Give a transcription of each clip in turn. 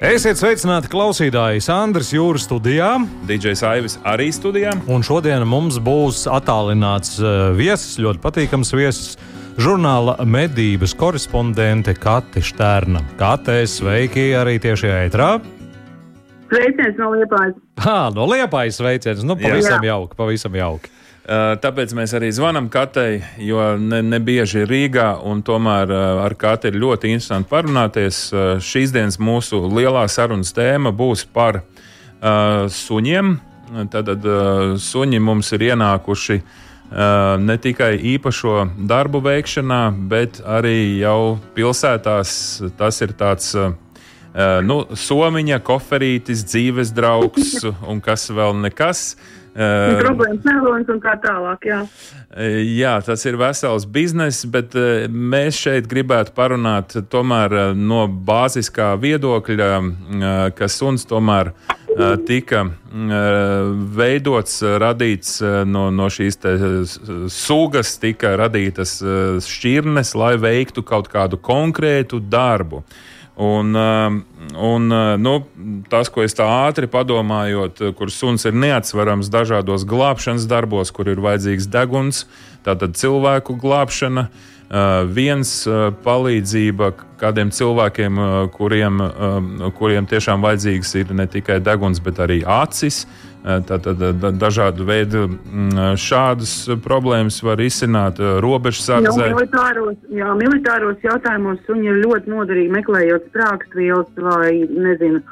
Esiet sveicināti klausītāji Sandras jūras studijā. DJs Aivis arī studijā. Un šodien mums būs attālināts uh, viesis, ļoti patīkams viesis. Žurnāla medības korespondente Kati Štērna. Kate, sveiki arī tiešajā ētrā. Sveiciens no Liepājas. Ha, no Liepājas sveiciens. Nu, pavisam Jā. jauki, pavisam jauki. Tāpēc mēs arī zvanām Katei, jo ne, ne bieži ir Rīgā, un tomēr ar Kati ir ļoti interesanti parunāties. Šīs dienas mūsu lielā sarunas tēma būs par uh, suņiem. Tātad uh, suņi mums ir ienākuši uh, ne tikai īpašo darbu veikšanā, bet arī jau pilsētās. Tas ir tāds. Nu, somiņa, koferītis, dzīves draugs un kas vēl nekas. Uh, Problēmas nelonas un tā tālāk. Jā. Jā, tas ir vesels bizness, bet eh, mēs šeit gribētu parunāt tomēr eh, no bāziskā viedokļa, eh, ka suns tomēr eh, tika mm, veidots, radīts eh, no, no šīs te s- sugas, tika radītas eh, šķirnes, lai veiktu kaut kādu konkrētu darbu. Un, um, un uh, nu, tas, ko es tā ātri padomājot, uh, kur suns ir neatsverams dažādos glābšanas darbos, kur ir vajadzīgs deguns, tātad cilvēku glābšana, uh, viens palīdzība kādiem cilvēkiem, kuriem, um, kuriem tiešām vajadzīgs ir ne tikai deguns, bet arī acis. Uh, Tātad da- dažādu veidu mm, šādas problēmas var izsināt Jā, robežsardzē. militāros, jā, militāros jautājumos suņi ir ļoti noderīgi meklējot sprāgstvielas vai, nezinu,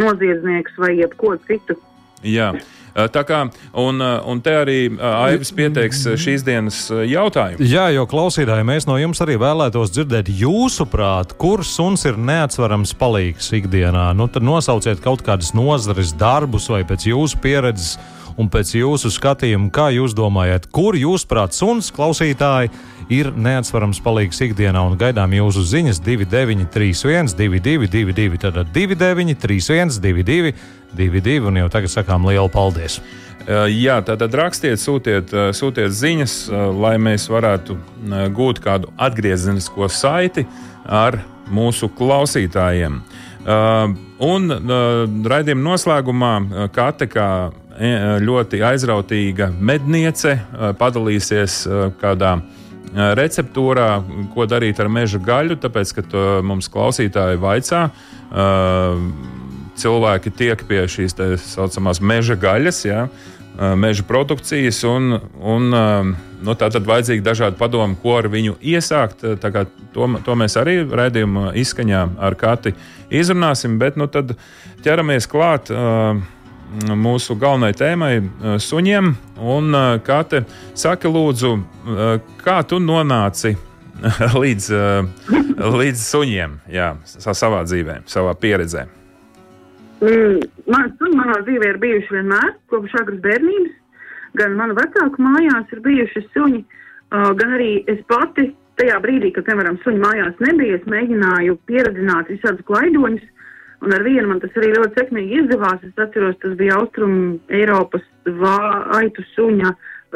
noziedzniekus vai jebko citu. Jā. Tā kā, un, un te arī Aivis pieteiks šīs dienas jautājumu. Jā, jo klausītāji, mēs no jums arī vēlētos dzirdēt, jūsuprāt, kur suns ir neatsverams palīgs ikdienā. Nu, tad nosauciet kaut kādas nozares darbus vai pēc jūsu pieredzes un pēc jūsu skatījuma, kā jūs domājat, kur jūsuprāt suns klausītāji ir neatsverams palīgs ikdienā un gaidām jūsu ziņas 2931, 222, tātad 2931, 222, un jau tagad sakām lielu paldies! Jā, tātad rakstiet, sūtiet, sūtiet ziņas, lai mēs varētu gūt kādu atgriezenisko saiti ar mūsu klausītājiem. Un raidījuma noslēgumā Kate, kā ļoti aizrautīga medniece, padalīsies kādā receptūrā, ko darīt ar meža gaļu, tāpēc, ka to mums klausītāji vaicā. Uh, cilvēki tiek pie šīs tā saucamās meža gaļas, ja, ā, meža produkcijas, un, un nu, tā tad vajadzīgi dažādi padomi, ko ar viņu iesākt. To, to mēs arī raidījuma izskaņā ar Kati izrunāsim, bet nu, tad ķeramies klāt. ā, Mūsu galvenajai tēmai ā, - suņiem. Un, ā, Kate, saka, lūdzu, ā, kā tu nonāci līdz, līdz suņiem, jā, sa- savā dzīvē, savā pieredzē? Mm, man, suņi manā dzīvē ir bijuši vienmēr, kopš agras bērnības. Gan manu vecāku mājās ir bijuši suņi, gan arī es pati tajā brīdī, kad, piemēram, suņi mājās nebija, es mēģināju pieredzināt visādus klaidoņus. Un ar vienu man tas arī ļoti sekmīgi izdevās. Es atceros, tas bija Austrum Eiropas aitu suņa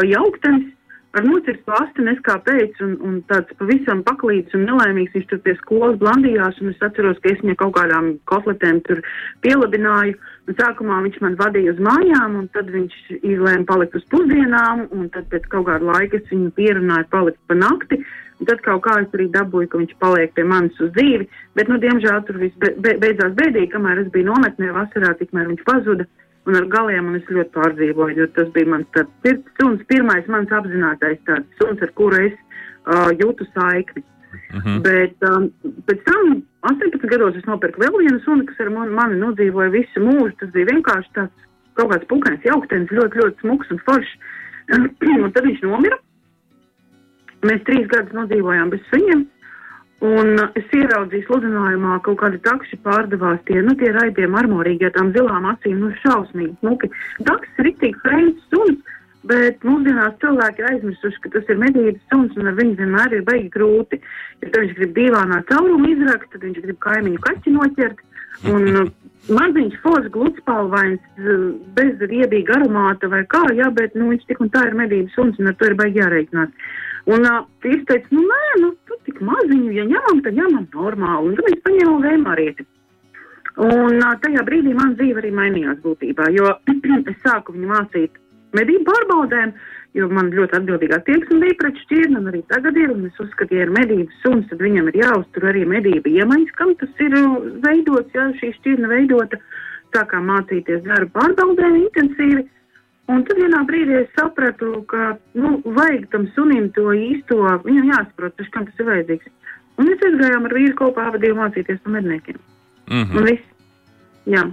jauktenis. Ar nocirstu astu neskāpēc, un, un tāds pavisam paklīts un nelaimīgs viņš tur pie skolas blandījās, un es atceros, ka es viņu kaut kādām kotletēm tur pielabināju, un sākumā viņš man vadīja uz mājām, un tad viņš izlēma palikt uz pusdienām, un tad pēc kaut kāda laika es viņu pierunāju palikt pa nakti, un tad kaut kā es arī dabūju, ka viņš paliek pie manis uz dzīvi, bet, nu, diemžēl tur viss be, be, beidzās bēdīgi, kamēr es biju nometnē vasarā, tikmēr viņš pazuda. Un ar galiem un es ļoti pārdzīvoju, jo tas bija mans pir, suns, pirmais mans apzinātais tāds suns, ar kuru es uh, jūtu saikni. Mm -hmm. Bet um, pēc tam, 18 gados, es nopirku vēl vienu sunu, kas ar mani, mani nodzīvoja visu mūžu. Tas bija vienkārši tāds kaut kāds pukaiņš, jauktenis, ļoti, ļoti smuks un foršs. un tad viņš nomira. Mēs trīs gadus nodzīvojām bez viņiem. Un es ieraudzīju sludinājumā, kaut kādi takši pārdevās tie, nu, tie raidījumi armorīgi, ar tām zilām acīm, nu, šausmīgi, smuki. Taks ir rītīgi freins suns, bet mūsdienās cilvēki ir aizmirsuši, ka tas ir medības suns un ar viņu vienmēr ir baigi grūti. Ja viņš grib divānā caurumu izrakt, tad viņš grib kaimiņu kaķi noķert. Un maziņš, fos, gludspalvains, bez riebīga aromāta vai kā, jā, bet nu, viņš tik un tā ir medības suns un ar to ir baigi jāreikināt. Un uh, viņš teica, nu nē, nu tu tik maziņu, ja ņemam, tad ņemam normāli. Un tad mēs paņēmām vēmārieti. Un uh, tajā brīdī man dzīve arī mainījās būtībā, jo es sāku viņu mācīt medību pārbaudēm, jo man ļoti atbildīgā tieksme bija pret šķirni, un arī tagad ir, es uzskatu, ja ir medības suns, tad viņam ir jāuztur arī medība iemaņas, kam tas ir veidots, ja šī šķirne veidota, sākām mācīties darba pārbaudēm intensīvi, un tad vienā brīdī es sapratu, ka, nu, vajag tam sunim to īsto, viņam jāsaprot, taču kam tas ir vajadzīgs. Un mēs aizgājām ar vīru kopā avadīju mācīties par medniekiem. Mm -hmm. Un viss. Jā,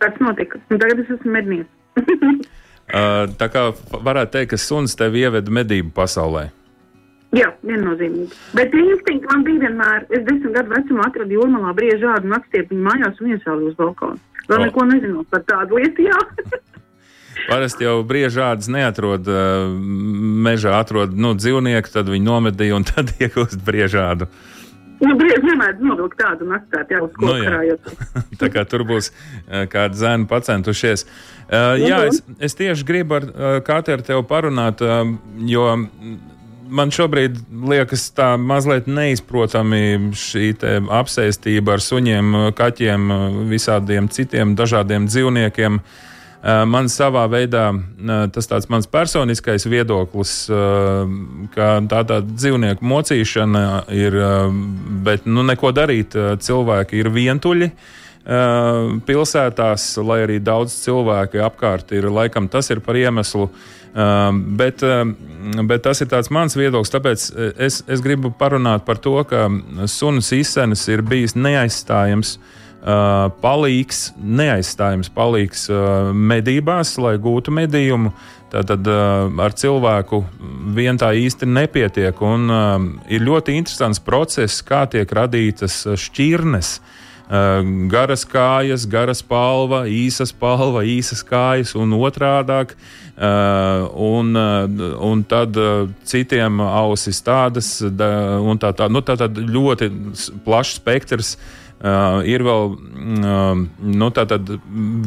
tāds notika. Un tagad es esmu mednieks. Uh, tā kā varētu teikt, ka suns tevi ieveda medību pasaulē. Jā, viennozīmīgi. Bet instinkti man bija vienmēr. Es desmit gadu vecumā atradu jūrmalā briežu ādu nakstiepiņu mājās un iesālu uz balkonu. Vēl O. neko nezinot par tādu lietu, jā. Parasti jau brīžādas neatrod uh, mežā, atrod nu, dzīvnieku, tad viņi nomedīja un tad iegūst brīžādu. nu, brieži vienmēr novilkt tādu naktā, jā, uz Nu, ko jā. krājot. Tā kā tur būs uh, kādi zēni pacentušies. Uh, jā, es, es tieši gribu ar uh, Katru tevi parunāt, uh, jo man šobrīd liekas tā mazliet neizprotami šī apsēstība ar suņiem, kaķiem, visādiem citiem dažādiem dzīvniekiem. Uh, Man savā veidā tas tāds mans personiskais viedoklis, ka tā tā dzīvnieku mocīšana ir, bet nu neko darīt, cilvēki ir vientuļi. Pilsētās, lai arī daudz cilvēku apkārt ir, laikam tas ir par iemeslu. Bet, bet tas ir mans viedoklis, tāpēc es, es gribu parunāt par to, ka sunas izsenes ir bijis neaizstājams uh, palīgs, neaizstājams palīgs uh, medībās, lai gūtu medījumu. Tātad uh, ar cilvēku vien tā īsti nepietiek. Un, ir ļoti interesants process, kā tiek radītas šķirnes. Garas kājas, garas palva, īsas palva, īsas kājas un otrādāk. Un, un tad citiem ausis tādas, da, un tā, tā, nu, tā tad ļoti plašs spektrs. Uh, ir vēl uh, nu,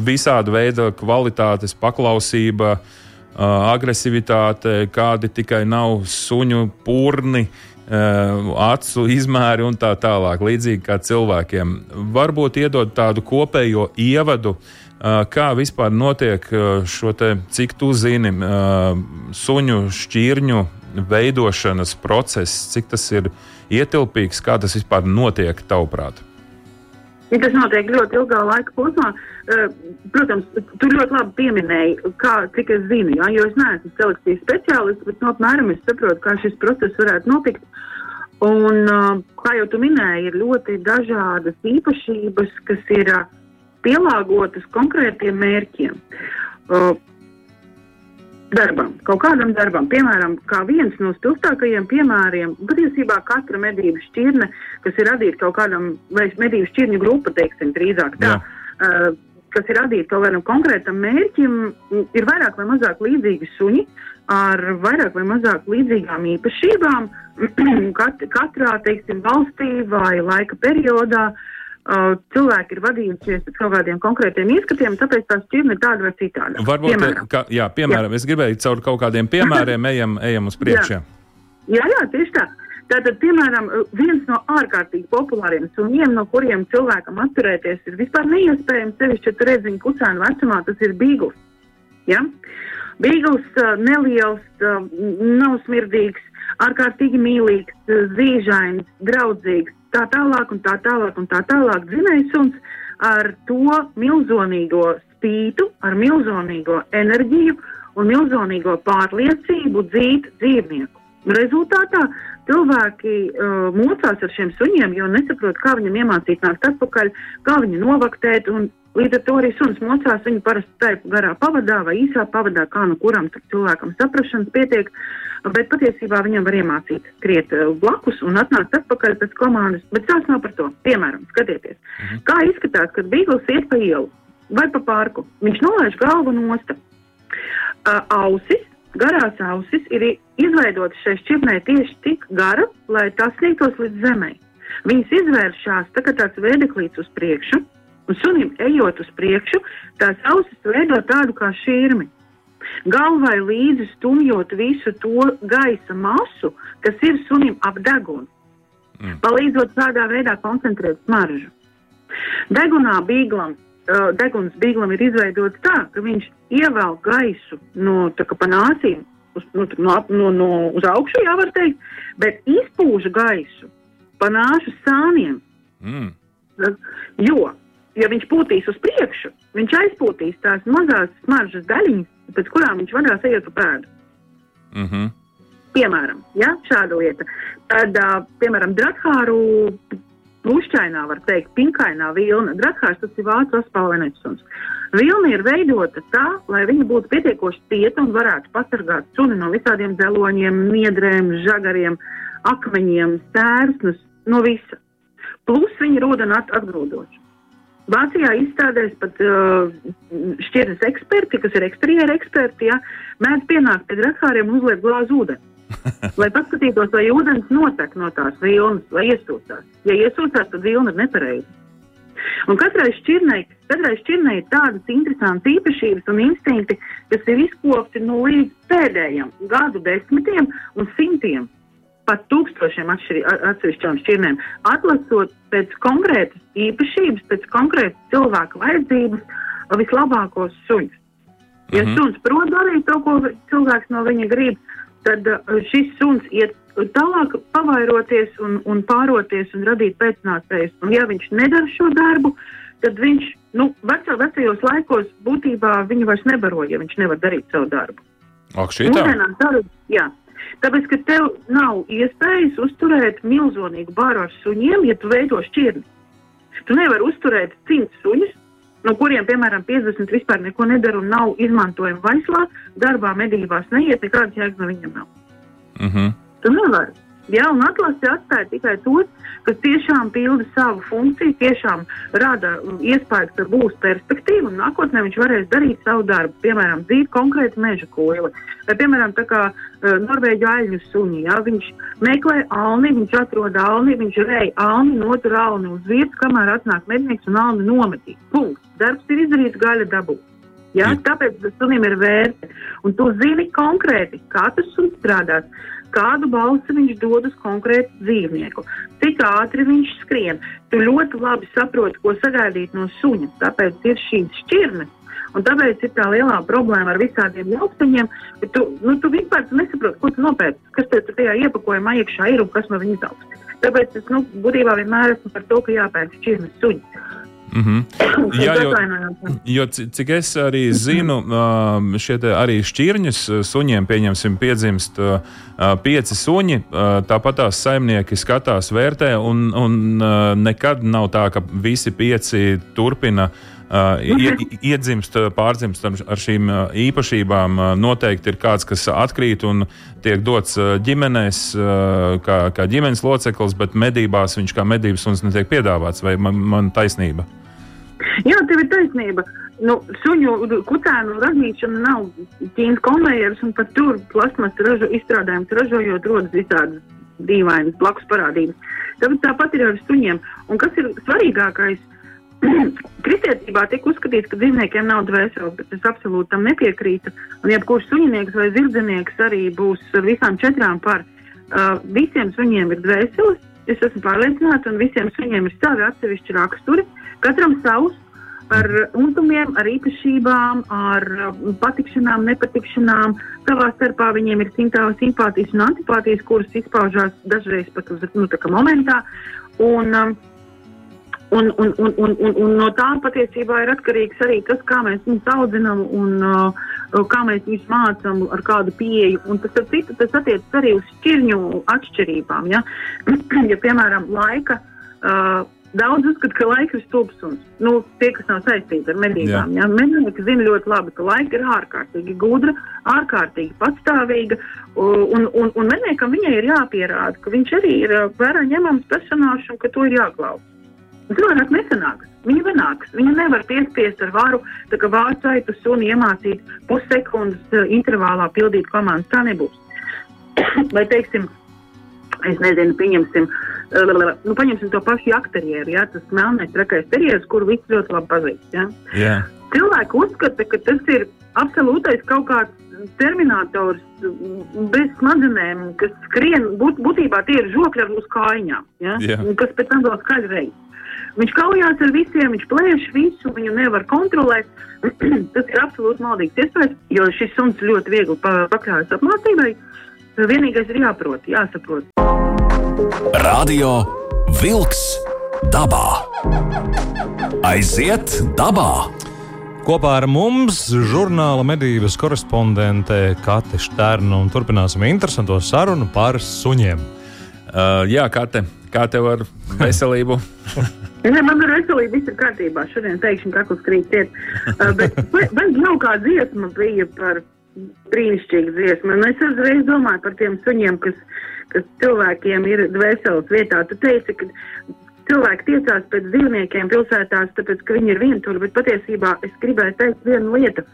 visāda veida kvalitātes, paklausība, uh, agresivitāte, kādi tikai nav suņu purni, uh, acu izmēri un tā tālāk, līdzīgi kā cilvēkiem. Varbūt iedod tādu kopējo ievadu, uh, kā vispār notiek uh, šo te, cik tu zini, uh, suņu šķirņu veidošanas process, cik tas ir ietilpīgs, kā tas vispār notiek tavuprāt. Ja tas notiek ļoti ilgā laika posmā, eh, protams, tu ļoti labi pieminēji, kā, cik es zinu, jā, jo es neesmu selekcijas speciālists, bet no apmēram es saprotu, kā šis process varētu notikt. Un, eh, kā jau tu minēji, ir ļoti dažādas īpašības, kas ir eh, pielāgotas konkrētiem mērķiem. Darbam, kaut kādam darbam, piemēram, kā viens no spilgtākajiem piemēriem, patiesībā katra medību šķirne, kas ir radīta kaut kādam, vai medību šķirņu grupa, teiksim, drīzāk tā, uh, kas ir radīta kaut kādam konkrētam mērķim, ir vairāk vai mazāk līdzīgi suņi ar vairāk vai mazāk līdzīgām īpašībām. Kat, katrā, teiksim, valstī vai laika periodā uh, cilvēki ir vadījušies pēc kaut kādiem konkrētiem ieskatiem, tāpēc tās šķirne ir tāda vai citāda. Varbūt, Piemēram. ka, jā, piemēram, jā. es gribēju caur kaut kādiem piemēriem ejam, ejam uz priekšu. Jā. Jā, jā, tieši tā. Tātad, piemēram, viens no ārkārtīgi populāriem suņiem, no kuriem cilvēkam atturēties ir vispār neiespējams, sevišķi, ja tu redzi viņu kucēnu vecumā, tas ir bīgls. Ja? Bīgls neliels, nav smirdīgs, ārkārtīgi mīlīgs, zīžains, draudzīgs, tā tālāk un tā tālāk un tā tālāk. Dzinējs suns ar to milzonīgo spītu, ar milzonīgo enerģiju un milzonīgo pārliecību dzīt dzīvnieku. Rezultātā cilvēki uh, mocās ar šiem suņiem, jo nesaprot, kā viņam iemācīt nākt atpakaļ, kā viņu novaktēt. Līdz ar to arī suns mocās viņu parasti tajā garā pavadā vai īsā pavadā, kā nu kuram cilvēkam saprašanas pietiek. Bet patiesībā viņam var iemācīt skriet uh, blakus un atnākt atpakaļ pēc komandas. Bet tās nav par to. Piemēram, skatieties, mhm. kā izskatās, kad Bīgls iet pa ielu vai pa parku. Viņš nolaiž galvu no osta. Uh, ausis garās ausis ir izveidotas šai šķirnei tieši tik gara, lai tas sniegtos līdz zemē. Viņas izvēršas tā kā tāds vēdeklīts uz priekšu, un sunim ejot uz priekšu, tās ausis veido tādu kā šķirmi. Galvai līdzi stumjot visu to gaisa masu, kas ir sunim ap degunu, mm. palīdzot tādā veidā koncentrēt smaržu. Degunā bīglam deguns bīglam ir izveidots tā, ka viņš ievelk gaisu no panāsīm uz, nu, no, no, no, uz augšu, jā, var teikt, bet izpūž gaisu panāšu sāniem. Mm. Jo, ja viņš pūtīs uz priekšu, viņš aizpūtīs tās mazās smaržas daļiņas, pēc kurām viņš vadās ejot pa pēdu. Mm -hmm. Piemēram, ja, šāda lieta. Tad, uh, piemēram, Drakhāru Plušķainā, var teikt, pinkainā vilna. Drakhārs tas ir vācu aspalvenais suns. Vilna ir veidota tā, lai viņa būtu pietiekoši cieta un varētu pasargāt suni no visādiem zeloņiem, niedrēm, žagariem, akmeņiem, stērsnus, no visa. Plus viņa ir ūdeni at atgrūdoša. Vācijā izstādēs pat uh, šķirnes eksperti, kas ir eksterjera eksperti, ja, mēdz pienākt pie drakhāriem un uzliek glāzi ūdeni. lai paskatītos, vai ūdens notek no tās vilnas, vai iesūcās. Ja iesūcās, tad vilna ir nepareiza. Un katrai šķirnei, katrai šķirnei ir tādas interesantas īpašības un instinkti, kas ir izkopti no līdz pēdējiem gadu desmitiem un simtiem, pat tūkstošiem atsevišķām šķirnēm, atlasot pēc konkrētas īpašības, pēc konkrētas cilvēka vajadzības vislabākos suņus. Ja mm -hmm. suns prot darīt to, ko cilvēks no viņa grib, tad šis suns iet tālāk pavairoties un, un pāroties un radīt pēcnācējus. Un ja viņš nedara šo darbu, tad viņš, nu, veco, vecajos laikos būtībā viņu vairs nebaroja, ja viņš nevar darīt savu darbu. Ak, šī tā? Tāpēc, jā. Tāpēc, ka tev nav iespējas uzturēt milzīgu bāru ar suņiem, ja tu veido šķirni. Tu nevari uzturēt simts suņus, no kuriem, piemēram, 50 vispār neko nedara un nav izmantojama vaislā, darbā, medībās neiet, nekādas jēgas no viņiem nav. Mm -hmm. Tu nevari. Jā, un atlase atstāja tikai tos, kas tiešām pilda savu funkciju, tiešām rada iespēju, ka būs perspektīva un nākotnē viņš varēs darīt savu darbu. Piemēram, dzīt konkrēti meža koili. Vai, piemēram, tā kā uh, Norvēģu aļņu suņi, jā, viņš meklē alni, viņš atrod alni, viņš rei alni, notur alni uz vietas, kamēr atnāk mednieks un alni nometīs. Punkts darbs ir izdarīts, gaļa dabū. Ja? Tāpēc sunim ir vērts. Un tu zini konkrēti, kā tas suns strādās, kādu balsi viņš dod uz konkrētu dzīvnieku, cik ātri viņš skrien. Tu ļoti labi saproti, ko sagaidīt no suņa. Tāpēc ir šīs šķirnes. Un tāpēc ir tā lielā problēma ar visādiem jaukteņiem, ka tu, nu, tu vispār tu nesaproti, ko tu nopērci, kas tev tajā iepakojumā iekšā ir un kas no viņas augs. Tāpēc es nu, būtībā vienmēr esmu par to, ka jāpērk šķirnes suņi. Mm -hmm. Jā, jo, jo cik es arī zinu, šie arī šķirņus suņiem, pieņemsim, piedzimst pieci suņi. Tāpat tās saimnieki skatās, vērtē, un, un nekad nav tā, ka visi pieci turpina. Uh, iedzimst, pārdzimst ar šīm īpašībām. Noteikti ir kāds, kas atkrīt un tiek dots ģimenēs, kā, kā ģimenes loceklis, bet medībās viņš kā medības suns netiek piedāvāts. Vai man, man taisnība? Jā, tev ir taisnība. Nu, suņu kucēnu radīšana nav ķīnas konvejeris, un pat tur plasmas ražo, izstrādājums ražojot rodas visādas dīvainas blakus parādības. Tāpēc tāpat ir ar suņiem. Un kas ir svarīgākais? Kristietībā tiek uzskatīts, ka dzīvniekiem nav dvēseles, bet es absolūti tam nepiekrītu. Un jebkurš suņinieks vai zirdzinieks arī būs visām četrām par. Uh, visiem suņiem ir dvēseles, es esmu pārliecināta, un visiem suņiem ir savi atsevišķi raksturi. Katram savs, ar untumiem, ar īpašībām, ar um, patikšanām, nepatikšanām. Savā starpā viņiem ir simpātijas un antipātijas, kuras izpaužās dažreiz pat uz nu, momentā. Un, um, Un, un, un, un, un, un no tā patiesībā ir atkarīgs arī tas, kā mēs viņus audzinām un uh, kā mēs viņus mācām, ar kādu pieeju. Un tas, citu, tas attiecas arī uz šķirņu atšķirībām. Ja, ja piemēram, laika. Uh, Daudz uzskata, ka laika ir stulbsuns. Nu, tie, kas nav saistīti ar medībām. Ja? Mednieki zina ļoti labi, ka laika ir ārkārtīgi gudra, ārkārtīgi patstāvīga. Un, un, un medniekam viņai ir jāpierāda, ka viņš arī ir vērā ņemams personāžs un ka to ir jāklausa. Cilvēks nesanāks. Viņa nenāks. Viņa nevar piespiest ar varu, tā kā vārds aitu suni iemācīt pussekundes uh, intervālā pildīt komandas. Tā nebūs. Vai teiksim, es nezinu, pieņemsim, uh, nu, paņemsim to pašu akterieru, ja, tas melnais trakais terjeris, kuru visi ļoti labi pazīst. Ja. Jā. Cilvēki uzskata, ka tas ir absolūtais kaut kāds terminators bez smadzenēm, kas skrien, būt, būtībā tie ir žokļi ar mūsu kājām, ja? Un kas pēc tam vēl skaļi reiz. Viņš kaujās ar visiem, viņš plēš visu, viņu nevar kontrolēt. Tas ir absolūti maldīgs iespējas, jo šis suns ļoti viegli pa, pakļājas apmācībai. Vienīgais ir jāprot, jāsaprot. Radio Wolks dabā. Aiziet dabā! Kopā ar mums žurnāla medības korespondente Kate Šterna un turpināsim interesanto sarunu par suņiem. Uh, jā, Kate, kā tev ar veselību? Ne, man ir veselība, viss ir kārtībā. Šodien teikšu, ka kakls krīt iet. Uh, bet vai, vai jau kā dziesma bija par brīnišķīgu dziesmu? Un es uzreiz domāju par tiem suņiem, kas, kas cilvēkiem ir dvēseles vietā. Tu teici, ka cilvēki tiecās pēc dzīvniekiem pilsētās, tāpēc, ka viņi ir vientuļi, bet patiesībā es gribēju teikt vienu lietu.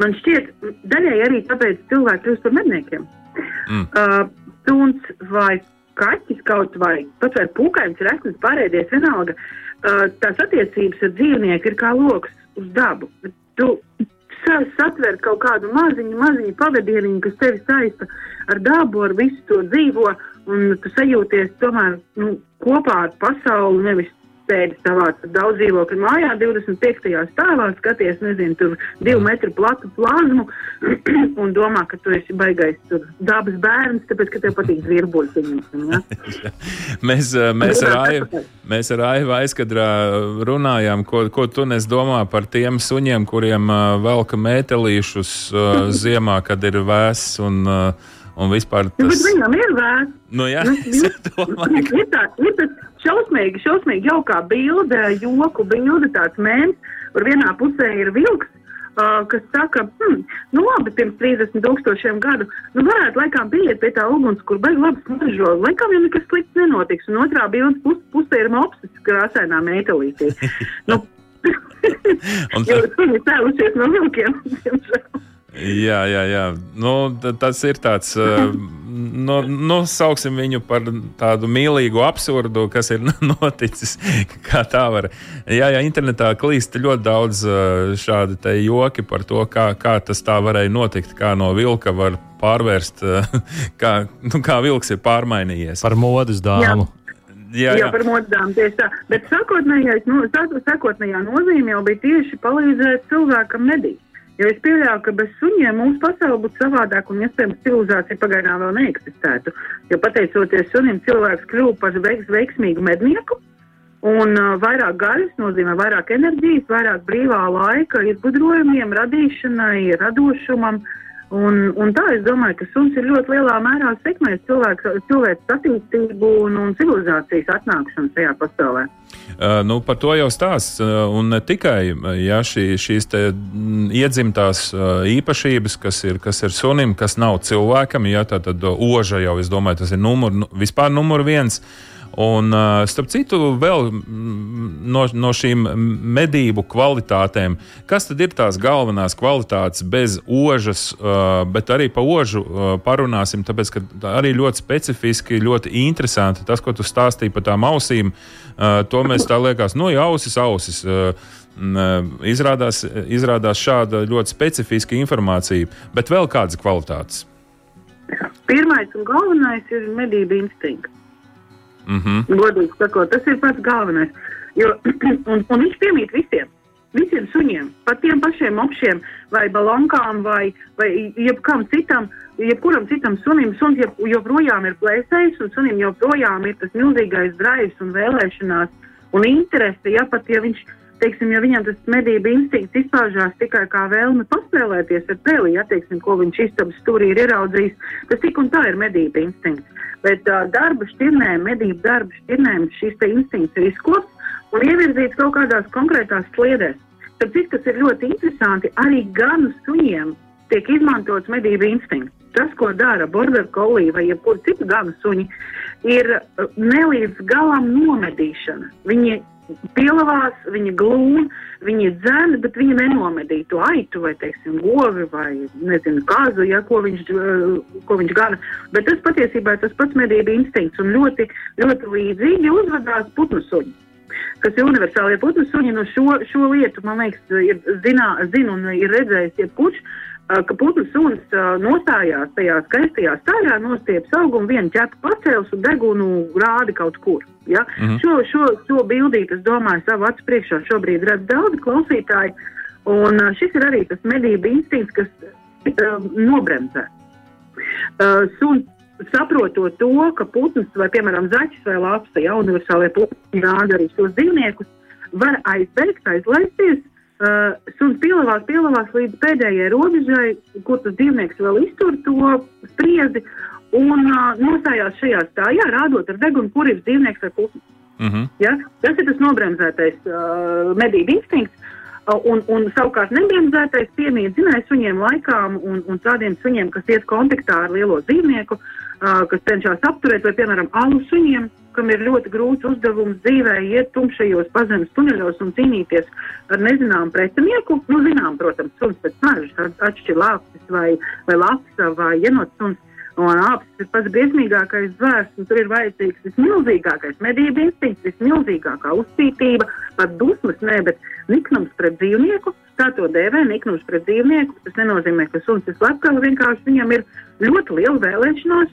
Man šķiet, daļai arī tāpēc cilvēki kļūst par medniekiem. Mm. Uh, Suns vai kaķis kaut vai pat vai pūkains, reknis, pārēdies vienalga. Uh, tās attiecības ar dzīvnieku ir kā lokus uz dabu. Tu sa- satver kaut kādu maziņu, maziņu pavadieniņu, kas tevi saista ar dabu, ar visu to dzīvo, un tu sajūties tomēr nu, kopā ar pasauli, nevis sēdi savā daudz dzīvokļu mājā, 25. stāvā, skaties, nezinu, tur divu metru platu plazmu un domā, ka tu esi baigais tur dabas bērns, tāpēc, ka tev patīk pieņemsim, Ja? Mēs, uh, mēs, ar Aivu, mēs ar Aivu aizkadrā runājām, ko, ko tu nes domā par tiem suņiem, kuriem uh, velka mētelīšus uh, ziemā, kad ir vēss un, uh, un vispār Nu, bet tas. viņam ir vērts. Nu, jā, Nu, ka ir tā, ir tas šausmīgi, šausmīgi jaukā bilde, joku bilde, tāds mēms, kur vienā pusē ir vilks, uh, kas saka, hm, nu labi, pirms 30 tūkstošiem gadu, nu varētu laikam pieiet pie tā uguns, kur baigi labi smaržo, laikam jau nekas slikts nenotiks, un otrā bildes pus, pusē ir mopsis krāsainā metālītī. nu, Un jo tā- viņi cēlušies no vilkiem. diemžēl. Jā, jā, jā. Nu, tas ir tāds, uh, nu, nu, sauksim viņu par tādu mīlīgu absurdu, kas ir noticis. Kā tā var. Jā, jā, internetā klīst ļoti daudz šādu joki par to, kā, kā tas tā varēja notikt, kā no vilka var pārvērst, kā, nu, kā vilks ir pārmainījies. Par modes dāmu. Jā, Jā, jā. par modām tieši tā. Bet sākotnējais, no, sāk- sākotnējā nozīme jau bija tieši palīdzēt cilvēkam medīt. Jo es pieļauju, ka bez suņiem mūsu pasaule būtu savādāka un iespējams civilizācija pagaidām vēl neeksistētu. Jo pateicoties sunim, cilvēks kļuva par veiks, veiksmīgu mednieku. Un uh, vairāk gaļas nozīmē vairāk enerģijas, vairāk brīvā laika izgudrojumiem, radīšanai, radošumam. Un, un tā es domāju, ka suns ir ļoti lielā mērā sekmējis cilvēku attīstību un, un civilizācijas atnākšanu šajā pasaulē. Uh, nu, par to jau stāsts. Uh, un ne tikai ja, šī, šīs mm, iedzimtās uh, īpašības, kas ir, kas ir sunim, kas nav cilvēkam, ja tā tad uh, oža jau, es domāju, tas ir numur, nu, vispār numur viens. Un, starp citu, vēl no, no šīm medību kvalitātēm, kas tad ir tās galvenās kvalitātes bez ožas, bet arī par ožu parunāsim, tāpēc, ka arī ļoti specifiski, ļoti interesanti tas, ko tu stāstīji par tām ausīm. To mēs tā liekas, nu, jau ausis, ausis. Izrādās, izrādās šāda ļoti specifiska informācija, bet vēl kādas kvalitātes. Pirmais un galvenais ir medību instinkts. Mm -hmm. Godīgi sakot, tas ir pats galvenais. Jo, un, un viņš piemīt visiem. Visiem suņiem, pat tiem pašiem opšiem, vai balonkām, vai, vai jebkam citam, jebkuram citam sunim. Suns joprojām ir plēsējis, un sunim joprojām ir tas milzīgais drives un vēlēšanās un interese. Ja pat ja viņš, teiksim, ja viņam tas medību instinkts izpaužās tikai kā vēlme paspēlēties ar peli, ja teiksim, ko viņš istabas stūrī ir ieraudzījis, tas tik un tā ir medību instinkts. Bet uh, darba šķirnēm, medību darba šķirnēm te instinkts ir izkops un ievirzīts kaut kādās konkrētās sliedēs. Cik tas ir ļoti interesanti, arī ganu suņiem tiek izmantots medību instinkts. Tas, ko dara border collie vai jebkura cita ganu suņi, ir nelīdz galam nomedīšana. Viņi pielavās, viņa glūna, viņa dzēna, bet viņa nenomedīja to aitu vai, teiksim, govi vai, nezinu, kāzu, ja, ko viņš, uh, ko viņš gana. Bet tas patiesībā ir tas pats medību instinkts un ļoti, ļoti līdzīgi uzvedās putnu suņi kas ir universālie putnu suņi. No šo, šo lietu, man liekas, ir zinā, zina un ir redzējis jebkurš, ka putnu suns nostājās tajā skaistajā stāvā, nostieps augumu, vienu ķepu pacēls un degunu rādi kaut kur. Ja? Mm -hmm. Šo, šo, šo bildīti, es domāju, savu acu priekšā šobrīd redz daudz klausītāju, un šis ir arī tas medību instinkts, kas uh, nobremzē. Uh, suns saprotot to, ka putns vai, piemēram, zaķis vai lapsa, ja universālajie putni rāda arī šos dzīvniekus, var aizbēgt, aizlaisties, Uh, suns pielavās, pielavās līdz pēdējai robežai, kur tas dzīvnieks vēl iztur to spriedzi un uh, nostājās šajā stājā, rādot ar degunu, kur ir dzīvnieks vai putns. Uh mhm. -huh. ja? Tas ir tas nobremzētais uh, medību instinkts. Uh, un, un savukārt nebremzētais piemīt zinājums suņiem laikām un, un tādiem suņiem, kas iet kontaktā ar lielo dzīvnieku, uh, kas cenšas apturēt, vai, piemēram, alu suņiem, kam ir ļoti grūts uzdevums dzīvē iet tumšajos pazemes tuneļos un cīnīties ar nezināmu pretinieku. Nu, zinām, protams, suns pēc smaržas atšķir lāpstis vai, vai lapsa vai jenots suns. Un apsis ir pats briesmīgākais zvērs, un tur ir vajadzīgs vismilzīgākais medību instinkts, vismilzīgākā uzcītība, pat dusmas, ne, bet niknums pret dzīvnieku. Tā to dēvē, niknums pret dzīvnieku. Tas nenozīmē, ka suns ir slepkavs, vienkārši viņam ir ļoti liela vēlēšanās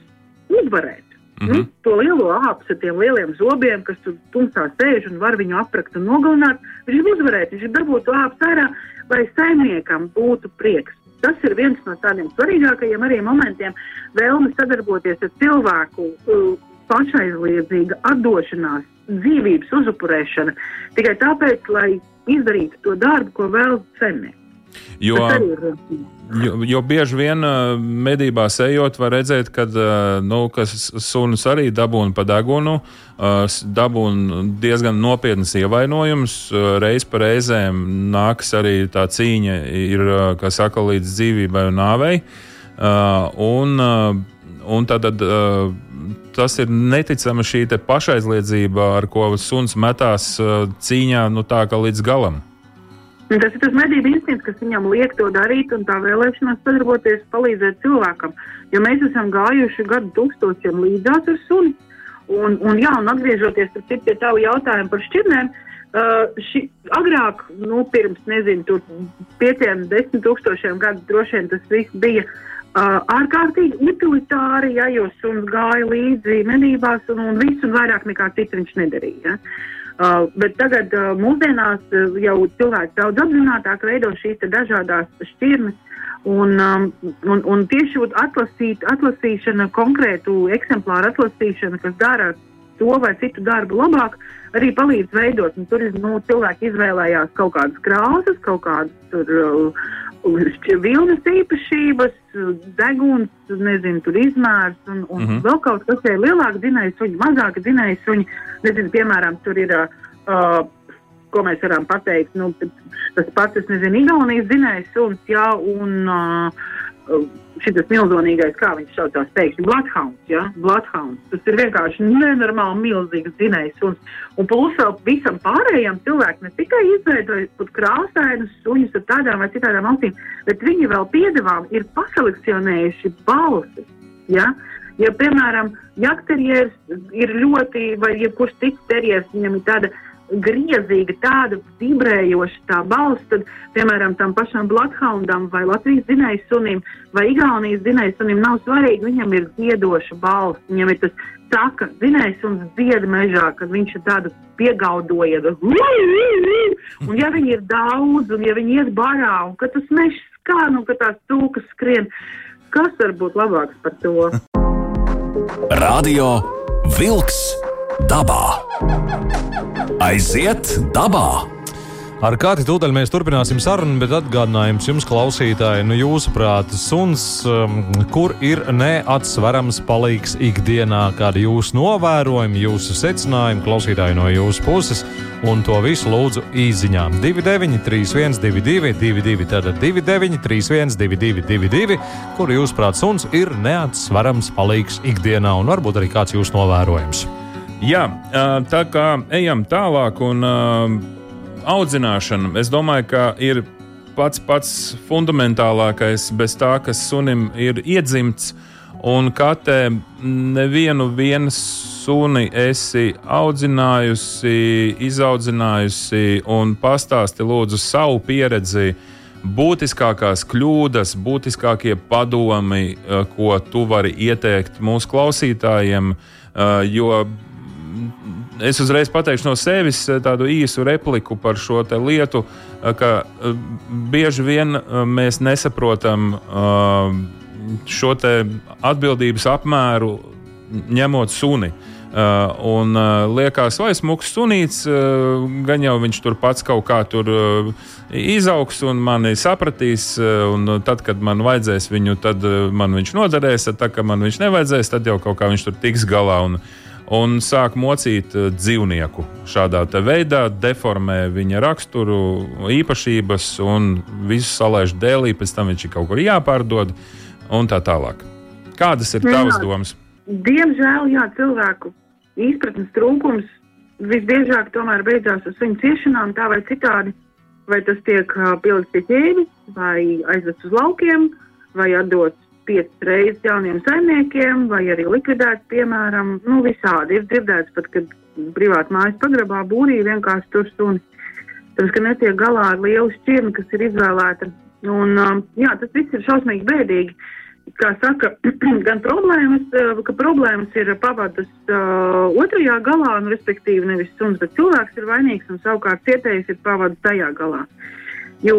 uzvarēt. Mm -hmm. to lielo ar tiem lieliem zobiem, kas tur tumsā sēž un var viņu aprakt un nogalināt. Viņš ir uzvarēt, viņš ir dabūt to āpstu ārā, lai saimniekam būtu prieks. Tas ir viens no tādiem svarīgākajiem arī momentiem - vēlme sadarboties ar cilvēku, pašaizliedzīga atdošanās, dzīvības uzupurēšana tikai tāpēc, lai izdarītu to darbu, ko vēl saimnieks. Jo, jo, jo bieži vien medībās ejot, var redzēt, ka nu, sunis arī dabūna pa degunu, dabūna diezgan nopietnas ievainojumus. Reiz pa reizēm nākas arī tā cīņa, ir, kā saka, līdz dzīvībai un nāvei. Un, un tad, tad tas ir neticama šī pašaizliedzība, ar ko suns metās cīņā nu, tā kā līdz galam. Un tas ir tas medību instinkts, kas viņam liek to darīt, un tā vēlēšanās sadarboties, palīdzēt cilvēkam. Jo mēs esam gājuši gadu tūkstošiem līdzās ar suni. Un, un, jā, un atgriežoties pie tā jautājuma par šķirnēm, uh, ši, agrāk, nu, pirms nezinu, pieciem, desmit tūkstošiem gadu droši vien tas viss bija uh, ārkārtīgi utilitāri, ja, jo suns gāja līdzi medībās un, un visu un vairāk nekā citu viņš nedarīja. Ja. Uh, bet tagad uh, mūsdienās uh, jau cilvēki daudz apzinātāk veido šīs dažādas šķirnes. Un, um, un, un tieši atlasīt, atlasīšana, konkrētu eksemplāru atlasīšana, kas dara to vai citu darbu labāk, arī palīdz veidot. Un tur nu, cilvēki izvēlējās kaut kādas krāsas, kaut kādas tur, uh, vilnas īpašības, deguns, nezinu, tur izmērs un, un mm -hmm. vēl kaut kas tāds - lielāka dzinēja suņa, mazāka dzinēja suņa. Nezinu, piemēram, tur ir. Uh, ko mēs varam pateikt? Nu, tas pats, es nezinu, Igaunijas dzinējs suns, jā, un uh, šis milzīgais, kā viņš saucās, pēkšņi Bloodhounds. Ja? Bloodhounds. Tas ir vienkārši nenormāli milzīgs dzinējs. Un, un plus vēl visam pārējiem cilvēkiem ne tikai izveidoja krāsainus suņus ar tādām vai citām ausīm, bet viņi vēl piedevām ir paselekcionējuši balsis. Ja? Ja, piemēram, jakterjers ir ļoti, vai jebkurš cits terjers, viņam ir tāda griezīga, tāda vibrējoša tā balss, tad, piemēram, tam pašam Bloodhoundam vai Latvijas zinējas sunim vai Igaunijas zinējas sunim nav svarīgi, viņam ir dziedoša balss, viņam ir tas saka, zinējas un dzied mežā, kad viņš ir tādu piegaudoja, un ja viņi ir daudz, un ja viņi iet barā, un kad tas mežs skan, un kad tās tūkas skrien, kas var būt labāks par to? Radio Vilks dabā! Aiziet dabā! Ar kādu tūdaļ mēs turpināsim sarunu, bet atgādinājums jums, klausītāji, nu, jūsuprāt, suns, um, kur ir neatsverams palīgs ikdienā, kādi jūsu novērojumi, jūsu secinājumi, klausītāji no jūsu puses, un to visu lūdzu īsiņām 2931, 22, 22, tātad 2931, 22, 22, kur jūsuprāt, suns ir neatsverams palīgs ikdienā, un varbūt arī kāds jūsu novērojums. Jā, tā kā ejam tālāk un audzināšana, es domāju, ka ir pats pats fundamentālākais bez tā, kas sunim ir iedzimts. Un katē nevienu suni esi audzinājusi, izaudzinājusi un pastāsti lūdzu savu pieredzi. Būtiskākās kļūdas, būtiskākie padomi, ko tu vari ieteikt mūsu klausītājiem, jo es uzreiz pateikšu no sevis eh, tādu īsu repliku par šo lietu, eh, ka eh, bieži vien mēs nesaprotam šo atbildības apmēru ņemot suni. Uh, un uh, liekas, vai smuks sunīts, uh, gan jau viņš tur pats kaut kā tur uh, izaugs un mani sapratīs. Uh, un tad, kad man vajadzēs viņu, tad uh, man viņš noderēs, tad, kad man viņš nevajadzēs, tad jau kaut kā viņš tur tiks galā. Un, uh, un sāk mocīt eh, dzīvnieku. Šādā veidā deformē viņa raksturu, īpašības un visu salaiž dēlī, pēc tam viņš ir kaut kur jāpārdod un tā tālāk. Kādas ir tavas domas? Diemžēl, jā, cilvēku izpratnes trūkums visbiežāk tomēr beidzās ar viņu ciešanām, tā vai citādi. Vai tas tiek pielikts pie ķēdes, vai aizvests uz laukiem, vai atdots piecas reizes jauniem saimniekiem, vai arī likvidēts, piemēram, nu, visādi. Ir dzirdēts pat, kad privāti mājas pagrabā būrī vienkārši tur suni. Tas, ka netiek galā ar lielu šķirni, kas ir izvēlēta. Un, um, jā, tas viss ir šausmīgi bēdīgi. Kā saka, gan problēmas, uh, ka problēmas ir pavadas uh, otrajā galā, nu, respektīvi nevis suns, bet cilvēks ir vainīgs un savukārt cietējs ir pavadas tajā galā. Jo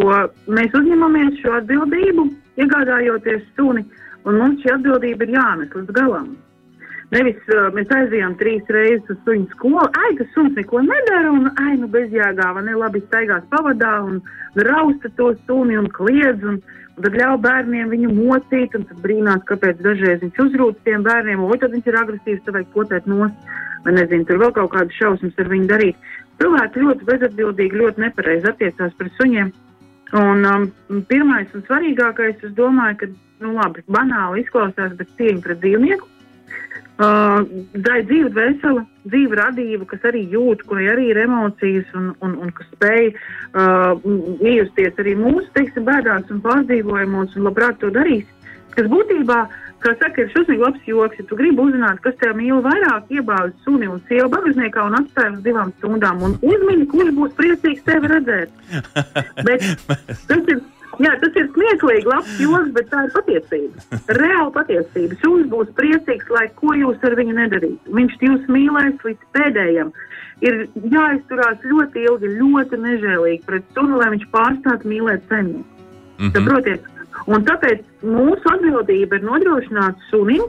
mēs uzņemamies šo atbildību, iegādājoties suni, Un mums šī atbildība ir jānes līdz galam. Nevis uh, mēs aizējām trīs reizes uz suņu skolu, ai, tas suns neko nedara, un ai, nu bezjēgā, vai ne, labi staigās pavadā, un rausta to suni un kliedz, un, un tad ļauj bērniem viņu mocīt, un tad brīnās, kāpēc dažreiz viņš uzrūc tiem bērniem, vai tad viņš ir agresīvs, tad vajag potēt nost, vai nezinu, tur vēl kaut kādas šausmas ar viņu darīt. Cilvēki ļoti bezatbildīgi, ļoti nepareizi attiecās pret suņiem. Un um, pirmais un svarīgākais, es domāju, ka nu, labi, banāli izklausās, bet cieņa pret dzīvnieku. Uh, tā ir dzīve vesela, dzīve radība, kas arī jūt, kurai arī ir emocijas un, un, un kas spēj uh, iejusties arī mūsu teiksim, bēdās un pārdzīvojumos un labprāt to darīs. Kas būtībā, kā saka, ir šausmīgi labs joks, ja tu gribi uzzināt, kas tev mīl vairāk, iebāzi suni un sievu bagāžniekā un atstāj uz divām stundām un uzmini, kurš būs priecīgs tevi redzēt. Bet tas ir Jā, tas ir smieklīgi, labs joks, bet tā ir patiesība. Reāla patiesība. Suns būs priecīgs, lai ko jūs ar viņu nedarītu. Viņš jūs mīlēs līdz pēdējiem. Ir jāizturās ļoti ilgi, ļoti nežēlīgi pret sunu, lai viņš pārstātu mīlēt saimnieku. Mm -hmm. Saprotiet? Un tāpēc mūsu atbildība ir nodrošināt sunim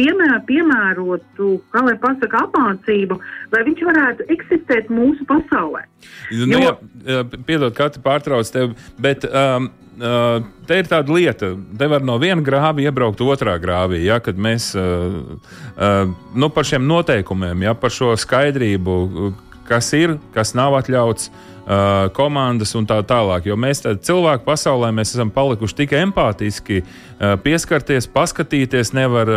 piemēr, piemērotu, kā lai pasaka, apmācību, lai viņš varētu eksistēt mūsu pasaulē. Nu, jo, jā, piedod, Kati, pārtrauc tevi, bet um, uh, te ir tāda lieta, te var no viena grāva iebraukt otrā grāvī. Ja, kad mēs uh, uh, nu, par šiem noteikumiem, ja, par šo skaidrību, kas ir, kas nav atļauts. Uh, komandas un tā tālāk. Jo mēs cilvēku pasaulē mēs esam palikuši tik empātiski, pieskarties, paskatīties, nevar,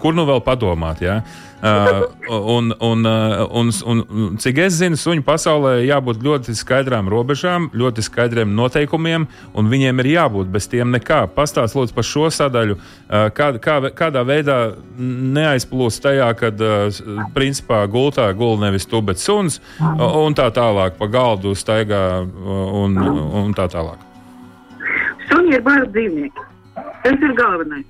kur nu vēl padomāt. Ja? Uh, un, un, uh, un, un, un cik es zinu, suņu pasaulē jābūt ļoti skaidrām robežām, ļoti skaidriem noteikumiem, un viņiem ir jābūt bez tiem nekā. Pastāst lūdzu par šo sadaļu, uh, kā, kā, kādā veidā neaizplūst tajā, kad uh, principā gultā gul nevis tu, bet suns, uh, un tā tālāk pa galdu staigā un, un tā tālāk. Suņi ir bērnu dzīvnieki. Tas ir galvenais.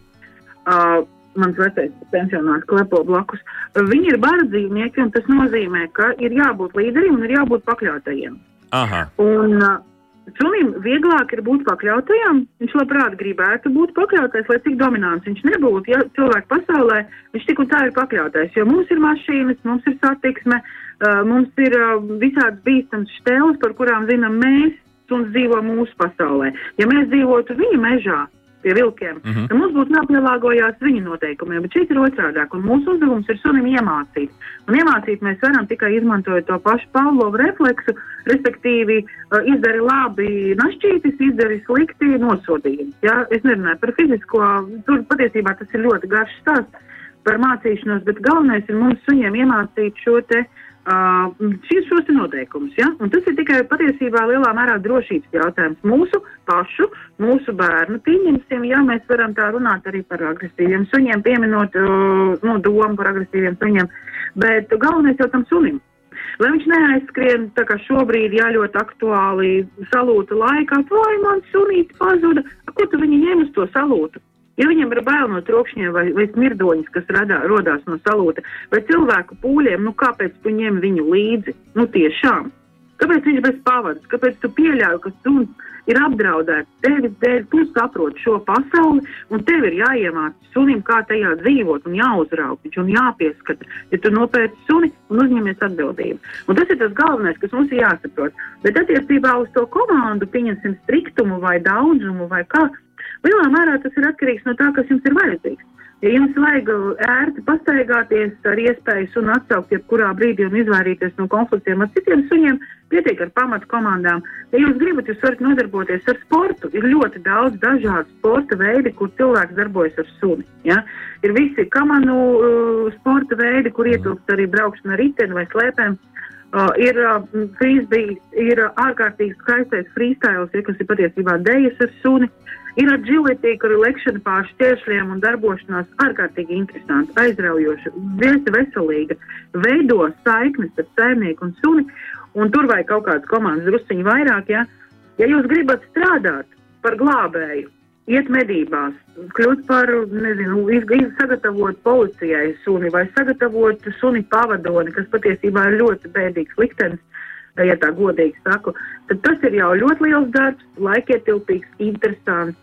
Uh, mans vecais pensionārs klepo blakus. Viņi ir bārdzīvnieki, un tas nozīmē, ka ir jābūt līderim un ir jābūt pakļautajiem. Aha. Un, uh, Sunim vieglāk ir būt pakļautajam. Viņš labprāt gribētu būt pakļautais, lai cik dominants viņš nebūtu. Ja cilvēku pasaulē viņš tik un tā ir pakļautais, jo mums ir mašīnas, mums ir satiksme, uh, mums ir uh, visādas bīstamas šteles, par kurām zinām mēs, un dzīvo mūsu pasaulē. Ja mēs dzīvotu viņa mežā, pie vilkiem, mm -hmm. ka mums būtu jāpielāgojas viņu noteikumiem, bet šeit ir otrādāk, un mūsu uzdevums ir sunim iemācīt. Un iemācīt mēs varam tikai izmantojot to pašu Pavlovu refleksu, respektīvi izdari labi našķītis, izdari slikti nosodījumi. Ja? Es nerunāju par fizisko, tur patiesībā tas ir ļoti garš stāsts. par mācīšanos, bet galvenais ir mums suņiem iemācīt šo te. Uh, šis šos noteikumus. Ja? Un tas ir tikai patiesībā lielā mērā drošības jautājums. Mūsu pašu, mūsu bērnu pieņemsim, ja mēs varam tā runāt arī par agresīviem suņiem, pieminot uh, no domu par agresīviem suņiem. Bet galvenais jau tam sunim. Lai viņš neaizskrien, tā kā šobrīd jā, ļoti aktuāli salūta laikā, vai man sunīti pazuda, ko tu viņi ņem uz to salūtu? Ja viņam ir bail no trokšņiem vai, vai smirdoņas, kas radā, rodās no salūta, vai cilvēku pūļiem, nu kāpēc tu ņem viņu līdzi? Nu tiešām. Kāpēc viņš bez pavadas? Kāpēc tu pieļauj, ka suns ir apdraudēts tevis dēļ? Tu saproti šo pasauli, un tev ir jāiemācās sunim, kā tajā dzīvot, un jāuzrauga viņš un jāpieskata. Ja tu nopērci suni un uzņemies atbildību. Un tas ir tas galvenais, kas mums ir jāsaprot. Bet attiecībā uz to komandu, pieņemsim striktumu vai daudzumu vai kā, Lielā mērā tas ir atkarīgs no tā, kas jums ir vajadzīgs. Ja jums vajag ērti pastaigāties ar iespēju sunu atsaukt jebkurā brīdī un izvairīties no konfliktiem ar citiem suņiem, pietiek ar pamatu komandām. Ja jūs gribat, jūs varat nodarboties ar sportu. Ir ļoti daudz dažādu sporta veidi, kur cilvēks darbojas ar suni. Ja? Ir visi kamanu uh, sporta veidi, kur ietilpst arī braukšana ar riteni vai slēpēm. Uh, ir uh, frīzbijs, ir uh, ārkārtīgi skaistais freestyles, ja, kas ir patiesībā dejas ar suni. Ir agility, kur ir lekšana pār šķēršļiem un darbošanās ārkārtīgi interesanti, aizraujoša, ļoti veselīga, veido saiknes ar saimnieku un suni, un tur vajag kaut kādas komandas drusciņi vairāk, ja. Ja jūs gribat strādāt par glābēju, iet medībās, kļūt par, nezinu, sagatavot policijai suni vai sagatavot suni pavadoni, kas patiesībā ir ļoti bēdīgs liktenis, ja tā godīgi saku, tad tas ir jau ļoti liels darbs, laikietilpīgs, interesants.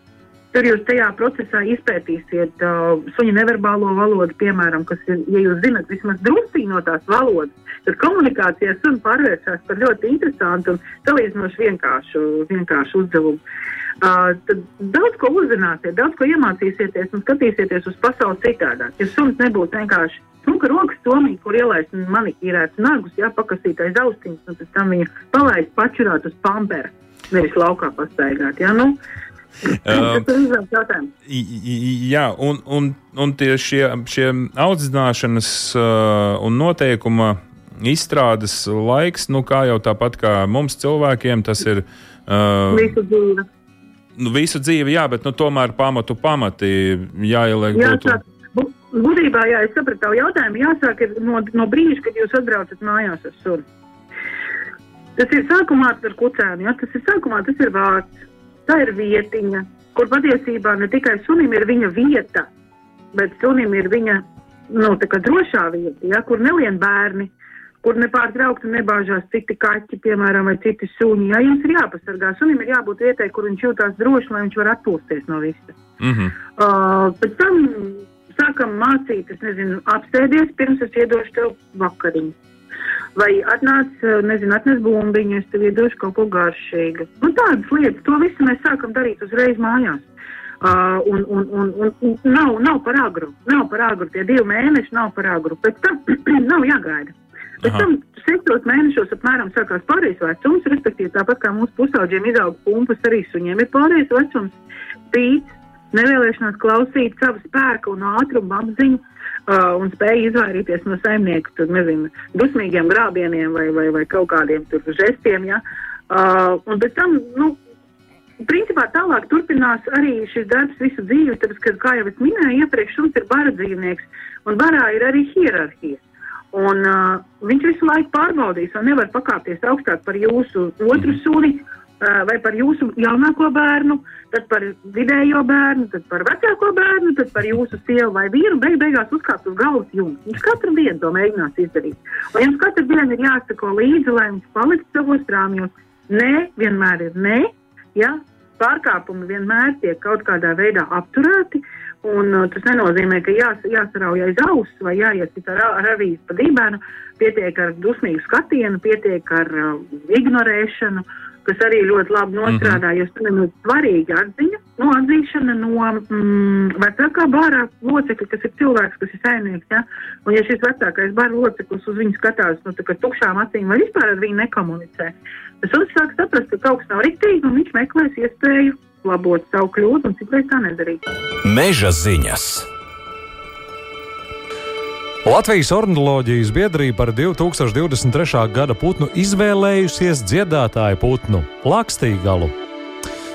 Tur jūs tajā procesā izpētīsiet uh, suņa neverbālo valodu, piemēram, kas ir, ja jūs zinat vismaz drusku no tās valodas, tad komunikācijā suns pārvēršas par ļoti interesantu un salīdzinoši vienkāršu, vienkāršu uzdevumu. Uh, tad daudz ko uzzināsiet, daudz ko iemācīsieties un skatīsieties uz pasauli citādāk. Ja suns nebūtu vienkārši smuka rokas somī, kur ielaist manikīrēts nagus, jā, pakasīt aiz austiņas, un pēc tam viņu palaist pačurāt uz pampera, nevis laukā pastaigāt. Jā, nu, Uh, jā, un, un, un tie šie, šie audzināšanas uh, un noteikuma izstrādes laiks, nu kā jau tāpat kā mums cilvēkiem, tas ir. Uh, Visu dzīvi nu, visu dzīvi, jā, bet nu, tomēr pamatu pamati jāieliek. Jāsāk, būtu... Būtībā, jā, es sapratu tavu jautājumu. Jāsāk no, no brīža, kad jūs atbraucat mājās ar sunu. Tas ir sākumā ar kucēnu, ja? tas ir sākumā, tas ir vārds, tā ir vietiņa, kur patiesībā ne tikai sunim ir viņa vieta, bet sunim ir viņa nu, drošā vieta, ja? kur nelien bērni, kur nepārtraukti nebāžās citi kaķi, piemēram, vai citi suņi. Ja jums ir jāpasargā, sunim ir jābūt vietai, kur viņš jūtās droši, lai viņš var atpūsties no visa. Mm -hmm. uh, pēc tam sākam mācīt, es nezinu, apsēdies, pirms es iedošu tev vakariņu. Vai atnāc, nezinu, atnes bumbiņu, es tev iedošu kaut ko garšīgu. Nu, tādas lietas, to visu mēs sākam darīt uzreiz mājās. Uh, un, un, un, un, un nav, nav par agru, nav par agru, tie divi mēneši nav par agru, pēc tam nav jāgaida. Pēc tam sestos mēnešos apmēram sākās pārējais vecums, respektīvi tāpat kā mūsu pusauģiem izaug pumpas, arī suņiem ir pārējais vecums, pīts, nevēlēšanās klausīt savu spēku un ātrumu apziņu uh, un spēja izvairīties no saimnieku, tur nezinu, dusmīgiem grābieniem vai, vai, vai kaut kādiem tur žestiem, ja. Uh, un pēc tam, nu, principā tālāk turpinās arī šis darbs visu dzīvi, tāpēc, ka, kā jau es minēju iepriekš, šums ir bara dzīvnieks, un barā ir arī hierarhija. Un, uh, viņš visu laiku pārbaudīs, vai nevar pakāpties augstāk par jūsu otru suni, vai par jūsu jaunāko bērnu, tad par vidējo bērnu, tad par vecāko bērnu, tad par jūsu sievu vai vīru. Beig beigās uzkāpt uz galvas jums. Viņš katru dienu to mēģinās izdarīt. Un jums katru dienu ir jāsako līdzi, lai viņš paliktu savos rāmjos. Nē, vienmēr ir nē. Ja? Pārkāpumi vienmēr tiek kaut kādā veidā apturēti. Uh, Un, uh, tas nenozīmē, ka jās, jāsarauj aiz auss vai jāiesit ar, avīzi pa dībēnu. Pietiek ar dusmīgu skatienu, pietiek ar uh, ignorēšanu, kas arī ļoti labi nostrādā. Mm -hmm. Jo tam ir svarīga atziņa, no atzīšana no mm, vecākā bārā locekļa, kas ir cilvēks, kas ir saimnieks. Ja? Un, ja šis vecākais bāra loceklis uz viņu skatās nu, tukšām acīm vai vispār ar viņu nekomunicē, tas uzsāk saprast, ka kaut kas nav riktīgi un viņš meklēs iespēju labot savu kļūdu un citreiz tā nedarīt. Meža ziņas! Latvijas ornitholoģijas biedrība par 2023. gada putnu izvēlējusies dziedātāju putnu Lakstīgalu.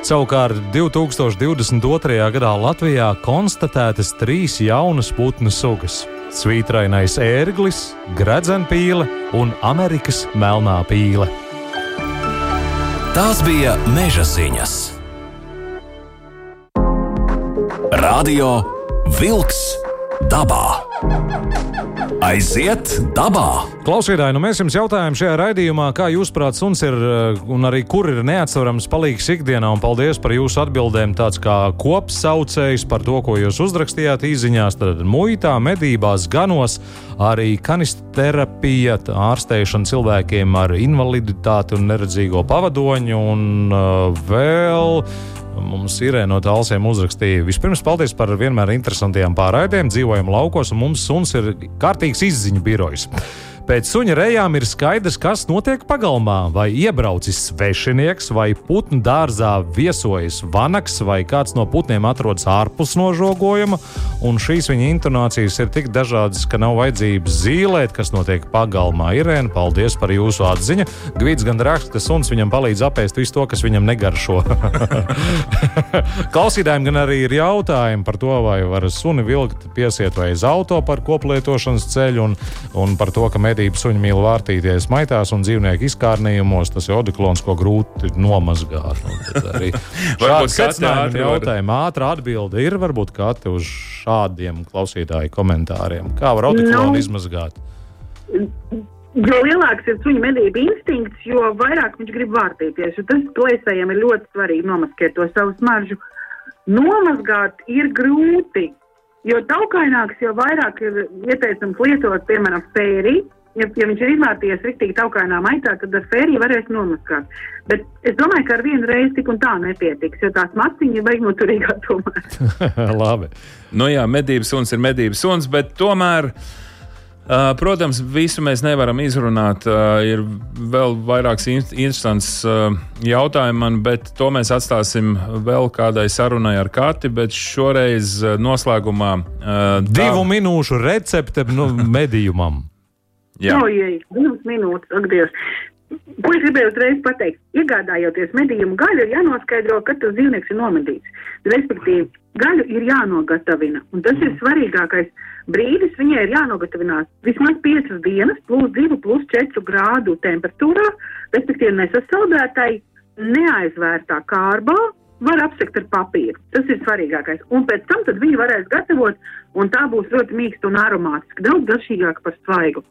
Savukārt 2022. gadā Latvijā konstatētas trīs jaunas putnu sugas - svītrainais ērglis, gredzenpīle un Amerikas melnā pīle. Tās bija meža ziņas. Radio Wolks dabā. Aiziet dabā! Klausītāji, nu mēs jums jautājām šajā raidījumā, kā jūs prāt, suns ir eh, un arī kur ir neatsverams palīgs ikdienā. Un paldies par jūsu atbildēm. Tāds kā kopsaucējs par to, ko jūs uzrakstījāt īsiņās, tad muitā, medībās, ganos, arī kanisterapija, ārstēšana cilvēkiem ar invaliditāti un neredzīgo pavadoņu un uh, vēl. Mums ir no tālsiem uzrakstīja. Vispirms, paldies par vienmēr interesantiem pārraidēm. Dzīvojam laukos, un mums suns ir kārtīgs izziņu birojs. Pēc suņa rejām ir skaidrs, kas notiek pagalmā. Vai iebraucis svešinieks, vai putnu dārzā viesojas vanaks, vai kāds no putniem atrodas ārpus nožogojuma. Un šīs viņa intonācijas ir tik dažādas, ka nav vajadzības zīmēt, kas notiek pagalmā. Irēna, paldies par jūsu atziņu. Gvids gan raksta, ka suns viņam palīdz apēst visu to, kas viņam negaršo. Klausītājiem gan arī ir jautājumi par to, vai var suni vilkt piesiet vai uz auto par koplietošanas ceļu, un, un par to, ka medību suņi mīl vārtīties maitās un dzīvnieku izkārnījumos. Tas ir odiklons, ko grūti nomazgāt. Šādi secinājumi jautājumu ātrā atbilde ir varbūt kāti uz šādiem klausītāju komentāriem. Kā var odiklonu Nu. izmazgāt? Jo lielāks ir suņa medību instinkts, jo vairāk viņš grib vārtīties. Tas plēsējiem ir ļoti svarīgi nomaskēt to savu smaržu. Nomazgāt ir grūti, jo taukaināks jau vairāk ir ieteicams lietot, piemēram, fēriju. Ja, ja viņš ir izvērties rīktīgi taukainā maitā, tad ar fēriju varēs nomaskāt. Bet es domāju, ka ar vienu reizi tik un tā nepietiks, jo tās maciņas ir baigi noturīgā tomēr. Labi. Nu jā, medības suns ir medības suns, bet tomēr. Uh, protams, visu mēs nevaram izrunāt. Uh, ir vēl vairākas in interesants uh, jautājumi man, bet to mēs atstāsim vēl kādai sarunai ar Kati. Bet šoreiz noslēgumā uh, Divu minūšu recepte nu, medījumam. Jā. Ojej, divas minūtes, ak, Dievs. Ko es gribēju uzreiz pateikt? Iegādājoties medījumu gaļu, ir jānoskaidro, kad tas dzīvnieks ir nomedīts. Respektīvi, gaļu ir jānogatavina. Un tas ir svarīgākais brīdis. Viņai ir jānogatavinās vismaz 5 dienas, plus 2, plus 4 grādu temperatūrā, respektīvi nesasaldētai, neaizvērtā kārbā. Var apsekt ar papīru. Tas ir svarīgākais. Un pēc tam viņi varēs gatavot, un tā būs ļoti mīksta un aromātiska. Daudz garšīgāka par svaigu.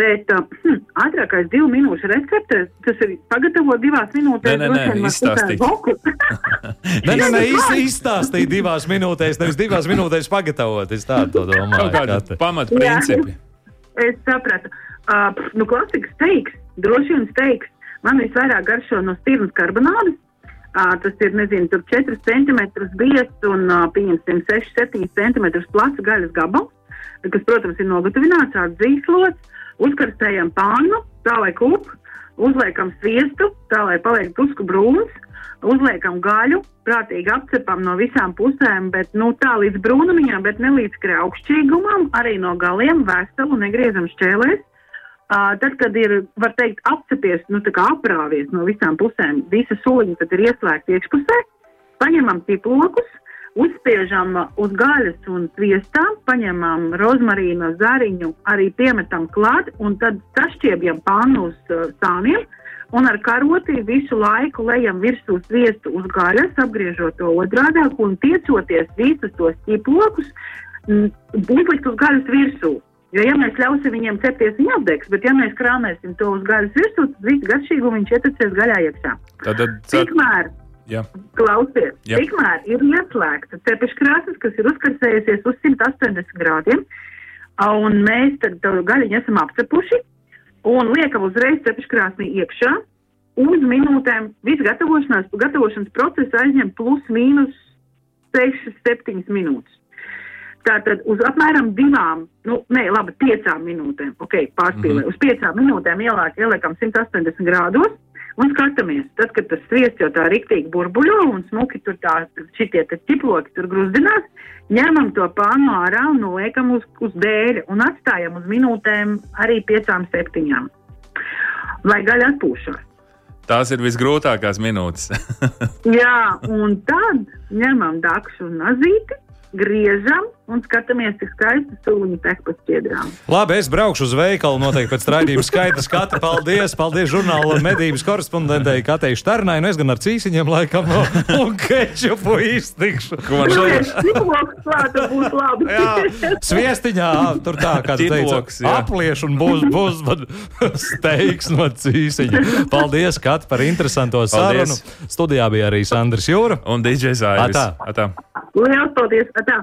Bet uh, hm, ātrākais divu minūšu recepte, tas ir pagatavot divās minūtēs. Nē, nē, nē, izstāstīt. Nē, nē, nē īsti izstāstīt divās minūtēs, nevis divās minūtēs pagatavot. Es to domāju. Kaut kādi pamatprincipi. Es sapratu. Uh, nu, klasikas steiks, droši vien steiks. Man visvairāk garšo no stirnas karbonādes. Tas ir, nezinu, tur 4 cm biezs un, pieņemsim, 6-7 cm plats gaļas gabals, kas, protams, ir nogatavināts ar dzīslots, uzkarstējam pānu, tā lai kūp, uzliekam sviestu, tā lai paliek drusku brūns, uzliekam gaļu, prātīgi apcepam no visām pusēm, bet nu, tā līdz brūnumiņām, bet ne līdz kraukšķīgumam, arī no galiem veselu negriezam šķēlēs. Tad, kad ir, var teikt, apcepies, nu, tā kā aprāvies no visām pusēm, visa soliņa tad ir ieslēgta iekšpusē, paņemam tīplokus, uzspiežam uz gaļas un sviestā, paņemam rozmarīnu, zariņu, arī piemetam klāt un tad sašķiebjam pannu uz uh, sāniem un ar karoti visu laiku lejam virsū sviestu uz gaļas, apgriežot to otrādāk un tiecoties visus tos tīplokus, mm, uzlikt uz gaļas virsū. Jo, ja mēs ļausim viņiem cepties, viņi apdegs, bet ja mēs krāmēsim to uz gaļas virsū, tad viss garšīgums viņš ietekmēs gaļā iekšā. Tad, tad, Tikmēr, jā. klausies, Jā. tikmēr ir ieslēgta cepeškrāsas, kas ir uzkarsējusies uz 180 grādiem, un mēs tad gaļiņu esam apcepuši un liekam uzreiz cepeškrāsnī iekšā. Uz minūtēm viss gatavošanās, gatavošanas process aizņem plus mīnus 6-7 minūtes. Tātad uz apmēram divām, nu, nē, labi, piecām minūtēm, ok, pārspīlē. Mm -hmm. Uz piecām minūtēm ielāk, ieliekam 180 grādos, Un skatāmies, tad, kad tas sviests jau tā riktīgi burbuļo un smuki tur tā, šitie te ķiploki tur gruzdinās, ņemam to pānu ārā un noliekam uz, uz dēļa un atstājam uz minūtēm arī piecām, septiņām, lai gaļa atpūšās. Tās ir visgrūtākās minūtes. Jā, un tad ņemam dakšu un nazīti, griežam un skatāmies, cik skaisti sūņi tek pa šķiedrām. Labi, es braukšu uz veikalu noteikti pēc raidījuma skaita skata. Paldies, paldies žurnāla medības korespondentei Katei Šternai. Nu, es gan ar cīsiņiem laikam no, un kečupu iztikšu. Ko man Nu, labi. Jā, sviestiņā, tur tā kā tu teici, Ķitloks, jā. aplieš un būs, būs steiks no cīsiņa. Paldies, Kat, par interesanto sarunu. Paldies. Studijā bija arī Sandrs Jūra. Un DJs Aivis. Atā. Atā. Lielas paldies! Atā.